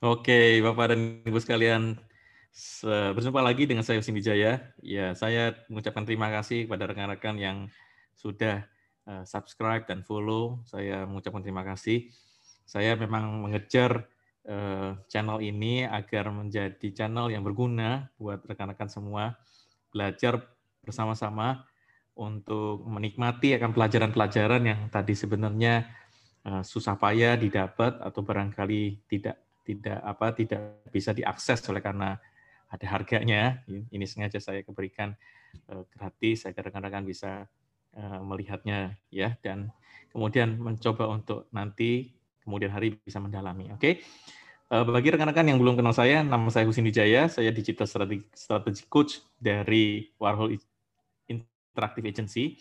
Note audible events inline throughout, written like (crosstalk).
Oke, Bapak dan Ibu sekalian, berjumpa lagi dengan saya Husin Wijaya. Ya, saya mengucapkan terima kasih kepada rekan-rekan yang sudah eh, subscribe dan follow. Saya mengucapkan terima kasih. Saya memang mengejar eh, channel ini agar menjadi channel yang berguna buat rekan-rekan semua, belajar bersama-sama untuk menikmati akan pelajaran-pelajaran yang tadi sebenarnya eh, susah payah didapat atau barangkali tidak tidak apa tidak bisa diakses oleh karena ada harganya. Ini sengaja saya berikan eh, gratis agar rekan-rekan bisa eh, melihatnya ya dan kemudian mencoba untuk nanti kemudian hari bisa mendalami. Oke. Okay? Eh, bagi rekan-rekan yang belum kenal saya, nama saya Husin Wijaya, saya digital strategy coach dari Warhol Interactive Agency.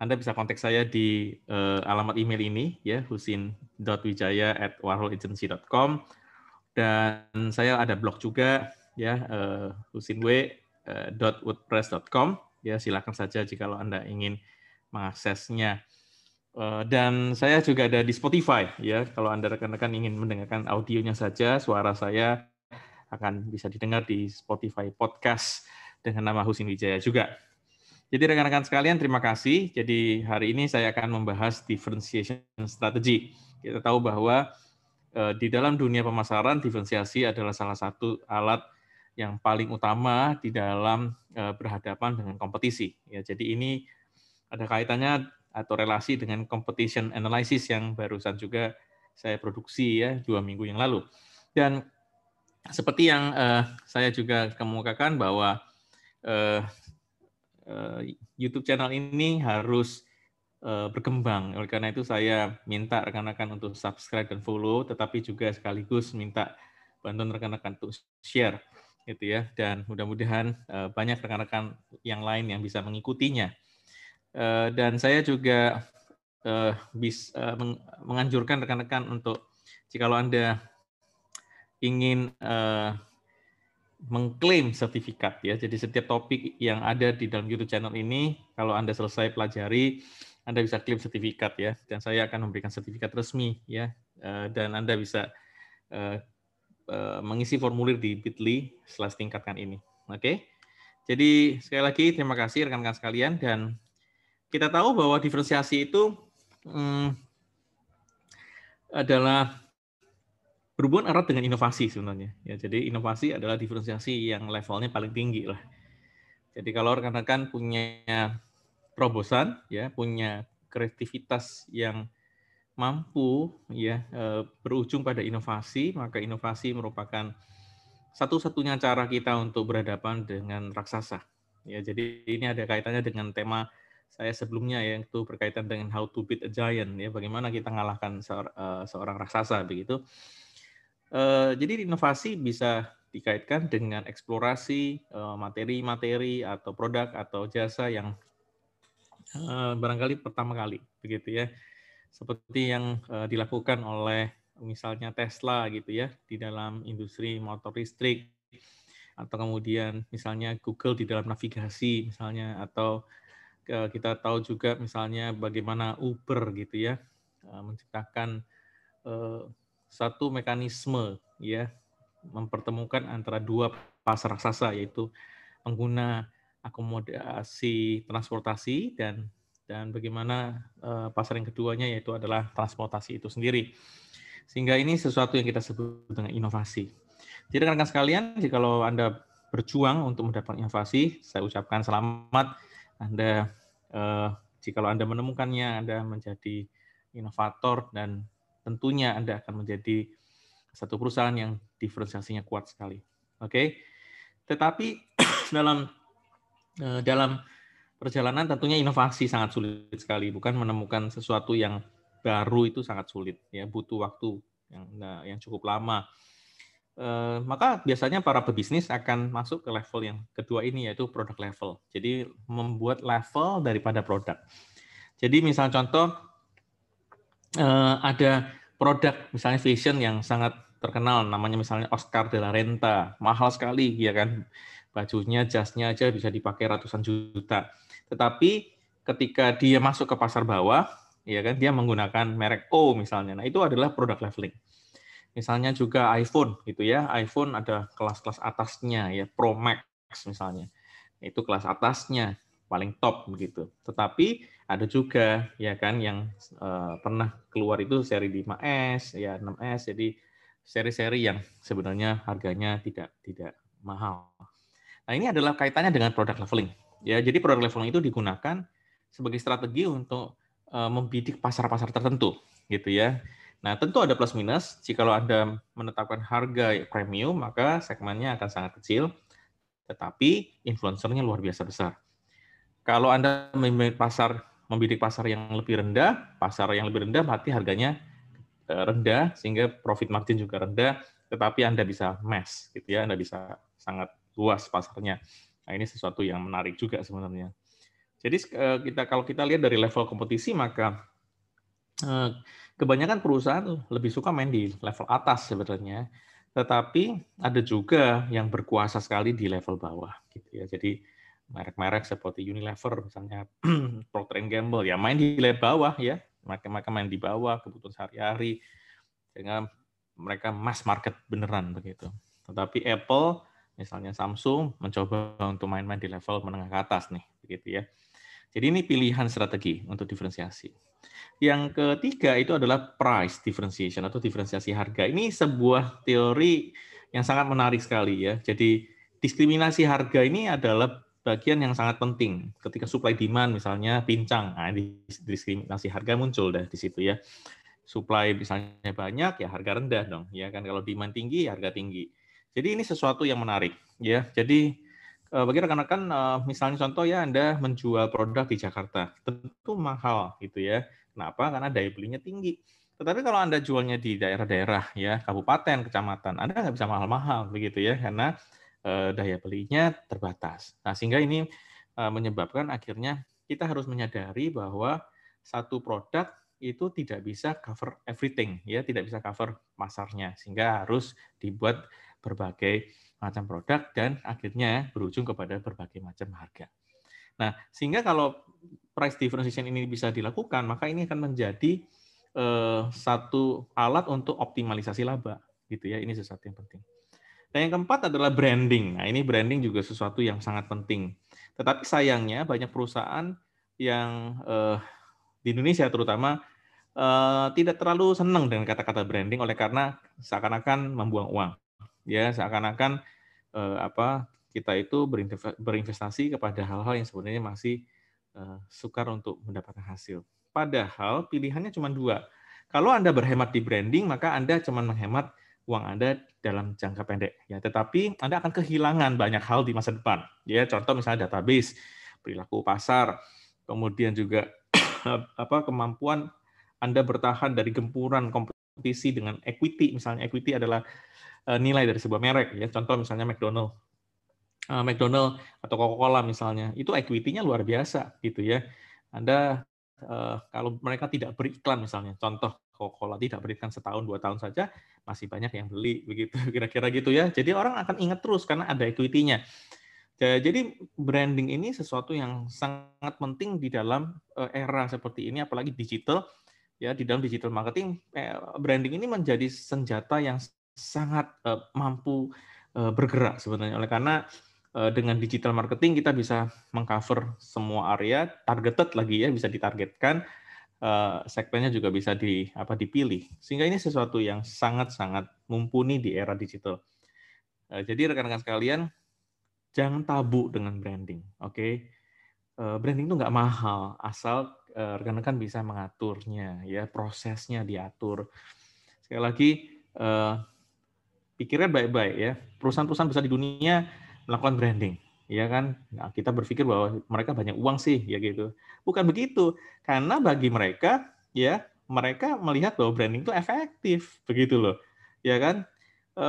Anda bisa kontak saya di uh, alamat email ini ya husin.wijaya@warholagency.com dan saya ada blog juga ya uh, husinw.wordpress.com ya silakan saja jika Anda ingin mengaksesnya. Uh, dan saya juga ada di Spotify ya kalau Anda rekan-rekan ingin mendengarkan audionya saja suara saya akan bisa didengar di Spotify podcast dengan nama Husin Wijaya juga. Jadi rekan-rekan sekalian, terima kasih. Jadi hari ini saya akan membahas differentiation strategy. Kita tahu bahwa eh, di dalam dunia pemasaran, diferensiasi adalah salah satu alat yang paling utama di dalam eh, berhadapan dengan kompetisi. Ya, jadi ini ada kaitannya atau relasi dengan competition analysis yang barusan juga saya produksi ya dua minggu yang lalu. Dan seperti yang uh, saya juga kemukakan bahwa Eh, YouTube channel ini harus eh, berkembang. Oleh karena itu saya minta rekan-rekan untuk subscribe dan follow, tetapi juga sekaligus minta bantuan rekan-rekan untuk share gitu ya dan mudah-mudahan eh, banyak rekan-rekan yang lain yang bisa mengikutinya dan saya juga bisa menganjurkan rekan-rekan untuk jika anda ingin mengklaim sertifikat ya. Jadi setiap topik yang ada di dalam YouTube channel ini kalau Anda selesai pelajari Anda bisa klaim sertifikat ya dan saya akan memberikan sertifikat resmi ya eh, dan Anda bisa eh, eh, mengisi formulir di Bitly setelah tingkatkan ini. Oke. Jadi sekali lagi terima kasih rekan-rekan sekalian dan kita tahu bahwa diferensiasi itu hmm, adalah berhubungan erat dengan inovasi sebenarnya. Ya, jadi inovasi adalah diferensiasi yang levelnya paling tinggi lah. Jadi kalau rekan-rekan punya terobosan, ya punya kreativitas yang mampu ya eh, berujung pada inovasi, maka inovasi merupakan satu-satunya cara kita untuk berhadapan dengan raksasa. Ya, jadi ini ada kaitannya dengan tema saya sebelumnya yang itu berkaitan dengan how to beat a giant ya, bagaimana kita mengalahkan eh, seorang raksasa begitu. Eh, jadi inovasi bisa dikaitkan dengan eksplorasi eh, materi-materi atau produk atau jasa yang eh, barangkali pertama kali, begitu ya. Seperti yang dilakukan oleh misalnya Tesla gitu ya di dalam industri motor listrik atau kemudian misalnya Google di dalam navigasi misalnya atau kita tahu juga misalnya bagaimana Uber gitu ya menciptakan satu mekanisme ya mempertemukan antara dua pasar raksasa yaitu pengguna akomodasi transportasi dan dan bagaimana uh, pasar yang keduanya yaitu adalah transportasi itu sendiri. Sehingga ini sesuatu yang kita sebut dengan inovasi. Jadi rekan-rekan sekalian, jika kalau Anda berjuang untuk mendapatkan inovasi, saya ucapkan selamat. Anda uh, jika Anda menemukannya, Anda menjadi inovator dan tentunya Anda akan menjadi satu perusahaan yang diferensiasinya kuat sekali. Oke. Okay? Tetapi (clears throat) dalam eh, dalam perjalanan tentunya inovasi sangat sulit sekali, bukan menemukan sesuatu yang baru itu sangat sulit ya, butuh waktu yang nah, yang cukup lama. Eh, maka biasanya para pebisnis akan masuk ke level yang kedua ini yaitu product level. Jadi membuat level daripada produk. Jadi misal contoh uh, ada produk misalnya fashion yang sangat terkenal namanya misalnya Oscar de la Renta. Mahal sekali ya kan? Bajunya jasnya aja bisa dipakai ratusan juta. Tetapi ketika dia masuk ke pasar bawah ya kan dia menggunakan merek O misalnya. Nah itu adalah produk leveling. Misalnya juga iPhone gitu ya. iPhone ada kelas-kelas atasnya ya, Pro Max misalnya. Itu kelas atasnya, paling top begitu. Tetapi ada juga ya kan yang uh, pernah keluar itu seri 5S ya 6S jadi seri-seri yang sebenarnya harganya tidak tidak mahal. Nah, ini adalah kaitannya dengan product leveling. Ya, jadi product leveling itu digunakan sebagai strategi untuk uh, membidik pasar-pasar tertentu gitu ya. Nah, tentu ada plus minus. Jika Anda menetapkan harga premium, maka segmennya akan sangat kecil, tetapi influencernya luar biasa besar. Kalau Anda membidik pasar membidik pasar yang lebih rendah, pasar yang lebih rendah berarti harganya eh, rendah sehingga profit margin juga rendah, tetapi Anda bisa mass gitu ya, Anda bisa sangat luas pasarnya. Nah, ini sesuatu yang menarik juga sebenarnya. Jadi eh, kita kalau kita lihat dari level kompetisi maka eh, kebanyakan perusahaan lebih suka main di level atas sebenarnya, tetapi ada juga yang berkuasa sekali di level bawah gitu ya. Jadi merek-merek seperti Unilever misalnya (clears throat) Procter Gamble ya main di level bawah ya, mereka mereka main di bawah kebutuhan sehari-hari sehingga mereka mass market beneran begitu. Tetapi Apple misalnya Samsung mencoba untuk main-main di level menengah ke atas nih begitu ya. Jadi ini pilihan strategi untuk diferensiasi. Yang ketiga itu adalah price differentiation atau diferensiasi harga. Ini sebuah teori yang sangat menarik sekali ya. Jadi diskriminasi harga ini adalah bagian yang sangat penting. Ketika supply demand misalnya pincang, nah, diskriminasi harga muncul dah di situ ya. Supply misalnya banyak ya harga rendah dong, ya kan kalau demand tinggi ya harga tinggi. Jadi ini sesuatu yang menarik ya. Jadi eh, bagi rekan-rekan eh, misalnya contoh ya Anda menjual produk di Jakarta, tentu mahal gitu ya Kenapa? Karena daya belinya tinggi. Tetapi kalau Anda jualnya di daerah-daerah ya, kabupaten, kecamatan, Anda nggak bisa mahal-mahal begitu ya, karena daya belinya terbatas. Nah, sehingga ini eh, menyebabkan akhirnya kita harus menyadari bahwa satu produk itu tidak bisa cover everything, ya, tidak bisa cover pasarnya, sehingga harus dibuat berbagai macam produk dan akhirnya berujung kepada berbagai macam harga. Nah, sehingga kalau price differentiation ini bisa dilakukan, maka ini akan menjadi eh, satu alat untuk optimalisasi laba, gitu ya. Ini sesuatu yang penting. Dan yang keempat adalah branding. Nah, ini branding juga sesuatu yang sangat penting. Tetapi sayangnya banyak perusahaan yang eh, di Indonesia terutama eh, tidak terlalu senang dengan kata-kata branding oleh karena seakan-akan membuang uang. Ya, seakan-akan eh, apa kita itu berinvestasi kepada hal-hal yang sebenarnya masih uh, sukar untuk mendapatkan hasil. Padahal pilihannya cuma dua. Kalau Anda berhemat di branding, maka Anda cuma menghemat uang Anda dalam jangka pendek. Ya, tetapi Anda akan kehilangan banyak hal di masa depan. Ya, contoh misalnya database, perilaku pasar, kemudian juga (clears throat) apa kemampuan Anda bertahan dari gempuran kompetisi dengan equity. Misalnya equity adalah eh, nilai dari sebuah merek. Ya, contoh misalnya McDonald uh, McDonald atau Coca-Cola misalnya, itu equity-nya luar biasa gitu ya. Anda uh, kalau mereka tidak beriklan misalnya, contoh Coca-Cola tidak beriklan setahun dua tahun saja, masih banyak yang beli begitu (laughs) kira-kira gitu ya. Jadi orang akan ingat terus karena ada equity-nya. Jadi branding ini sesuatu yang sangat penting di dalam era seperti ini, apalagi digital. Ya di dalam digital marketing, branding ini menjadi senjata yang sangat mampu bergerak sebenarnya. Oleh karena Eh, dengan digital marketing kita bisa mengcover semua area targeted lagi ya bisa ditargetkan eh, segmennya juga bisa di apa dipilih. Sehingga ini sesuatu yang sangat-sangat mumpuni di era digital. Eh, jadi rekan-rekan sekalian jangan tabu dengan branding oke? Okay? branding itu nggak mahal asal rekan-rekan bisa mengaturnya ya prosesnya diatur. Sekali lagi pikirkan baik-baik ya. Perusahaan-perusahaan besar di dunia melakukan branding ya kan? Nah, kita berpikir bahwa mereka banyak uang sih ya gitu. Bukan begitu. Karena bagi mereka ya mereka melihat bahwa branding itu efektif begitu loh. Ya kan? E,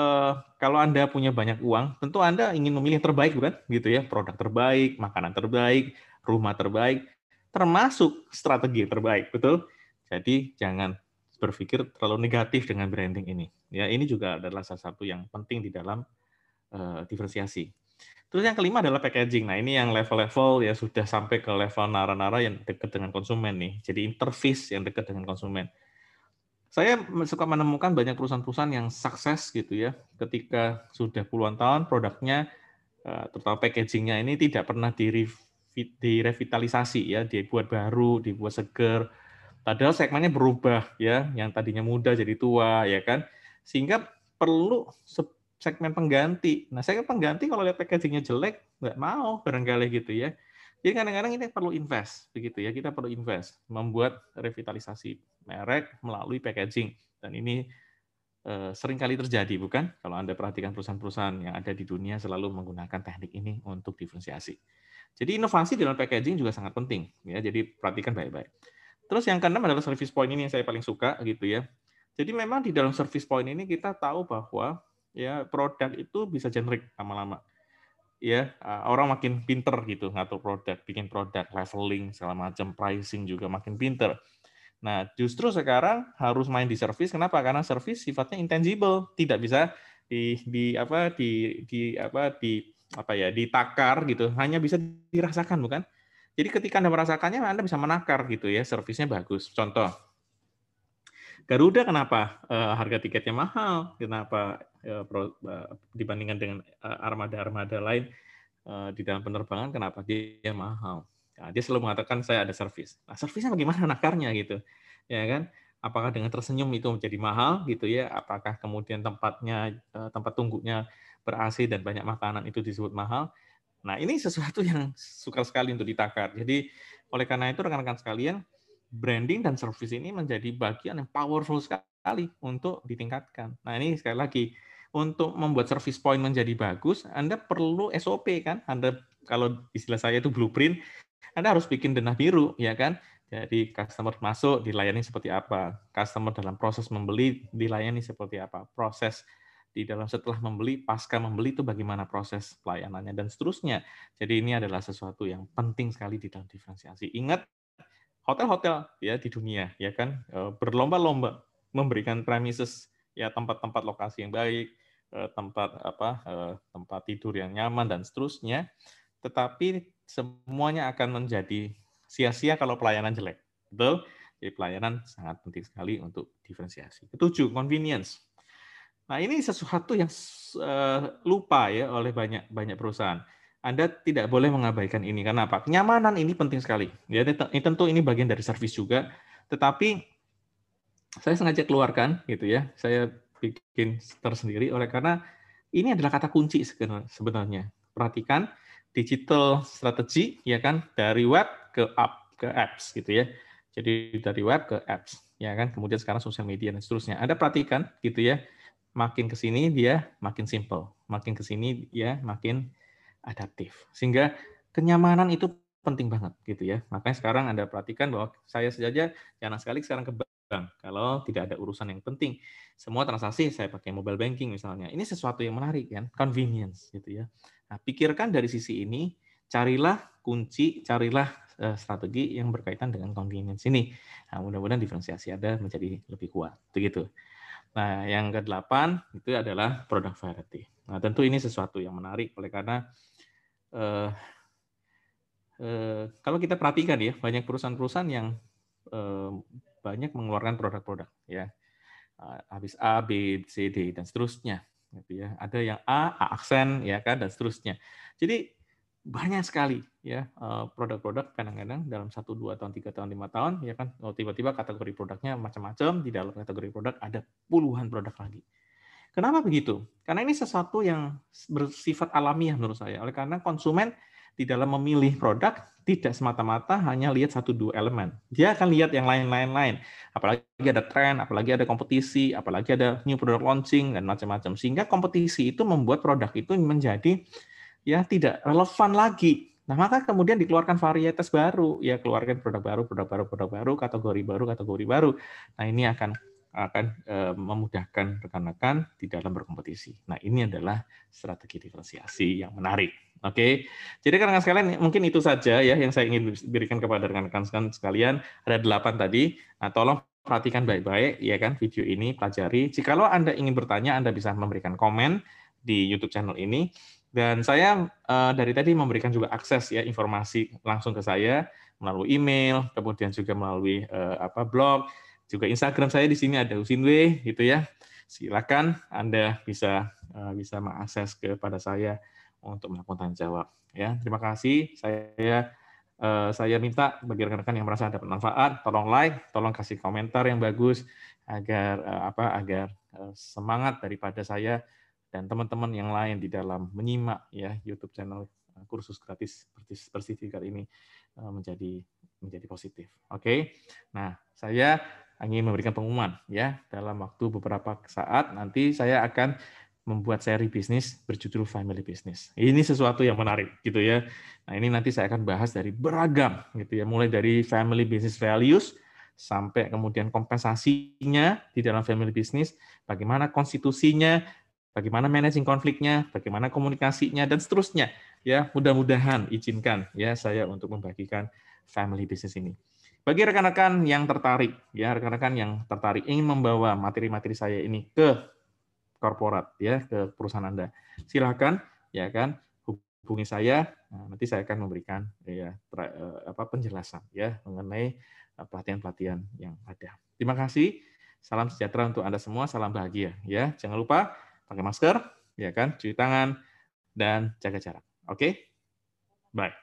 kalau anda punya banyak uang tentu anda ingin memilih yang terbaik bukan? Gitu ya produk terbaik makanan terbaik rumah terbaik termasuk strategi terbaik betul? Jadi jangan berpikir terlalu negatif dengan branding ini. Ya ini juga adalah salah satu yang penting di dalam uh, diferensiasi Terus yang kelima adalah packaging. Nah, ini yang level-level ya sudah sampai ke level nara-nara yang dekat dengan konsumen nih. Jadi interface yang dekat dengan konsumen. saya suka menemukan banyak perusahaan-perusahaan yang sukses gitu ya, ketika sudah puluhan tahun produknya, eh, terutama packagingnya ini tidak pernah direvitalisasi ya, dibuat baru, dibuat seger. Padahal segmennya berubah ya, yang tadinya muda jadi tua ya kan, sehingga perlu segmen pengganti. Nah, segmen pengganti kalau lihat packagingnya jelek, nggak mau barangkali gitu ya. Jadi kadang-kadang ini perlu invest, begitu ya. Kita perlu invest, membuat revitalisasi merek melalui packaging. Dan ini eh, sering kali terjadi, bukan? Kalau Anda perhatikan perusahaan-perusahaan yang ada di dunia selalu menggunakan teknik ini untuk diferensiasi. Jadi inovasi dalam packaging juga sangat penting, ya. Jadi perhatikan baik-baik. Terus yang keenam adalah service point ini yang saya paling suka, gitu ya. Jadi memang di dalam service point ini kita tahu bahwa ya produk itu bisa generik lama-lama ya uh, orang makin pinter gitu ngatur produk, bikin produk, leveling segala macam, pricing juga makin pinter. Nah, justru sekarang harus main di service. Kenapa? Karena service sifatnya intangible, tidak bisa di di apa di di apa di apa ya ditakar gitu, hanya bisa dirasakan bukan? Jadi ketika Anda merasakannya Anda bisa menakar gitu ya, servisnya bagus. Contoh Garuda kenapa uh, harga tiketnya mahal? Kenapa pro, uh, dibandingkan dengan armada-armada lain uh, di dalam penerbangan? Kenapa dia mahal? Nah, dia selalu mengatakan saya ada servis. Nah, servisnya bagaimana nakarnya gitu, ya kan? Apakah dengan tersenyum itu menjadi mahal gitu ya? Apakah kemudian tempatnya tempat tunggunya ber AC dan banyak makanan itu disebut mahal? Nah, ini sesuatu (laughs) yang suka sekali untuk ditakar. Jadi oleh karena itu rekan-rekan sekalian, branding dan service ini menjadi bagian yang powerful sekali untuk ditingkatkan. Nah ini sekali lagi untuk membuat service point menjadi bagus, Anda perlu SOP kan? Anda kalau istilah saya itu blueprint, Anda harus bikin denah biru, ya kan? Jadi customer masuk dilayani seperti apa, customer dalam proses membeli dilayani seperti apa, proses di dalam setelah membeli, pasca membeli itu bagaimana proses pelayanannya dan seterusnya. Jadi ini adalah sesuatu yang penting sekali di dalam diferensiasi. Ingat hotel-hotel ya di dunia ya kan eh, berlomba-lomba memberikan premises ya tempat-tempat lokasi yang baik, tempat apa eh, tempat tidur yang nyaman dan seterusnya. Tetapi semuanya akan menjadi sia-sia kalau pelayanan jelek. Betul? Jadi pelayanan sangat penting sekali untuk diferensiasi. Ketujuh, convenience. Nah, ini sesuatu yang lupa ya oleh banyak banyak perusahaan anda tidak boleh mengabaikan ini karena apa? Kenyamanan ini penting sekali. Ya, tentu ini bagian dari servis juga, tetapi saya sengaja keluarkan gitu ya. Saya bikin tersendiri oleh karena ini adalah kata kunci sebenarnya. Perhatikan digital strategi ya kan dari web ke app ke apps gitu ya. Jadi dari web ke apps ya kan. Kemudian sekarang sosial media dan seterusnya. Anda perhatikan gitu ya. Makin ke sini dia makin simple, makin ke sini dia makin adaptif. Sehingga kenyamanan itu penting banget gitu ya. Makanya sekarang Anda perhatikan bahwa saya saja jangan sekali sekarang ke kalau tidak ada urusan yang penting. Semua transaksi saya pakai mobile banking misalnya. Ini sesuatu yang menarik kan, convenience gitu ya. Nah, pikirkan dari sisi ini, carilah kunci, carilah eh, strategi yang berkaitan dengan convenience ini. Nah, mudah-mudahan diferensiasi Anda menjadi lebih kuat. Begitu. Nah, yang kedelapan itu adalah product variety. Nah, tentu ini sesuatu yang menarik oleh karena eh, eh, kalau kita perhatikan ya banyak perusahaan-perusahaan yang eh, banyak mengeluarkan produk-produk ya habis A, B, C, D dan seterusnya gitu ya. Ada yang A, A aksen ya kan dan seterusnya. Jadi banyak sekali ya eh, produk-produk kadang-kadang dalam satu dua tahun tiga tahun lima tahun ya kan oh, tiba-tiba kategori produknya macam-macam di dalam kategori produk ada puluhan produk lagi Kenapa begitu? Karena ini sesuatu yang bersifat alamiah menurut saya. Oleh karena konsumen di dalam memilih produk tidak semata-mata hanya lihat satu dua elemen. Dia akan lihat yang lain-lain lain. Apalagi ada tren, apalagi ada kompetisi, apalagi ada new product launching dan macam-macam. Sehingga kompetisi itu membuat produk itu menjadi ya tidak relevan lagi. Nah, maka kemudian dikeluarkan varietas baru, ya keluarkan produk baru, produk baru, produk baru, kategori baru, kategori baru. Nah, ini akan akan eh, memudahkan rekan-rekan di dalam berkompetisi. Nah, ini adalah strategi diferensiasi yang menarik. Oke, jadi rekan-rekan sekalian mungkin itu saja ya yang saya ingin berikan kepada rekan-rekan sekalian. Ada delapan tadi. Nah, tolong perhatikan baik-baik ya kan video ini, pelajari. Jikalau Anda ingin bertanya, Anda bisa memberikan komen di YouTube channel ini. Dan saya eh, dari tadi memberikan juga akses ya informasi langsung ke saya melalui email, kemudian juga melalui eh, apa blog juga Instagram saya di sini ada Usinwe gitu ya. Silakan Anda bisa uh, bisa mengakses kepada saya untuk melakukan tanya jawab ya. Terima kasih. Saya uh, saya minta bagi rekan-rekan yang merasa dapat manfaat, tolong like, tolong kasih komentar yang bagus agar uh, apa agar uh, semangat daripada saya dan teman-teman yang lain di dalam menyimak ya YouTube channel kursus gratis sertifikat ini menjadi menjadi positif. Oke. Okay? Nah, saya ingin memberikan pengumuman ya dalam waktu beberapa saat nanti saya akan membuat seri bisnis berjudul Family Business. Ini sesuatu yang menarik gitu ya. Nah, ini nanti saya akan bahas dari beragam gitu ya, mulai dari family business values sampai kemudian kompensasinya di dalam family business, bagaimana konstitusinya, bagaimana managing konfliknya, bagaimana komunikasinya dan seterusnya. Ya, mudah-mudahan izinkan ya saya untuk membagikan family business ini. Bagi rekan-rekan yang tertarik, ya rekan-rekan yang tertarik ingin membawa materi-materi saya ini ke korporat, ya ke perusahaan Anda, silakan, ya kan, hubungi saya. Nah, nanti saya akan memberikan ya eh, apa penjelasan ya mengenai eh, pelatihan-pelatihan yang ada. Terima kasih. Salam sejahtera untuk Anda semua, salam bahagia ya. Jangan lupa pakai masker, ya kan, cuci tangan dan jaga jarak. Oke? Okay? Bye.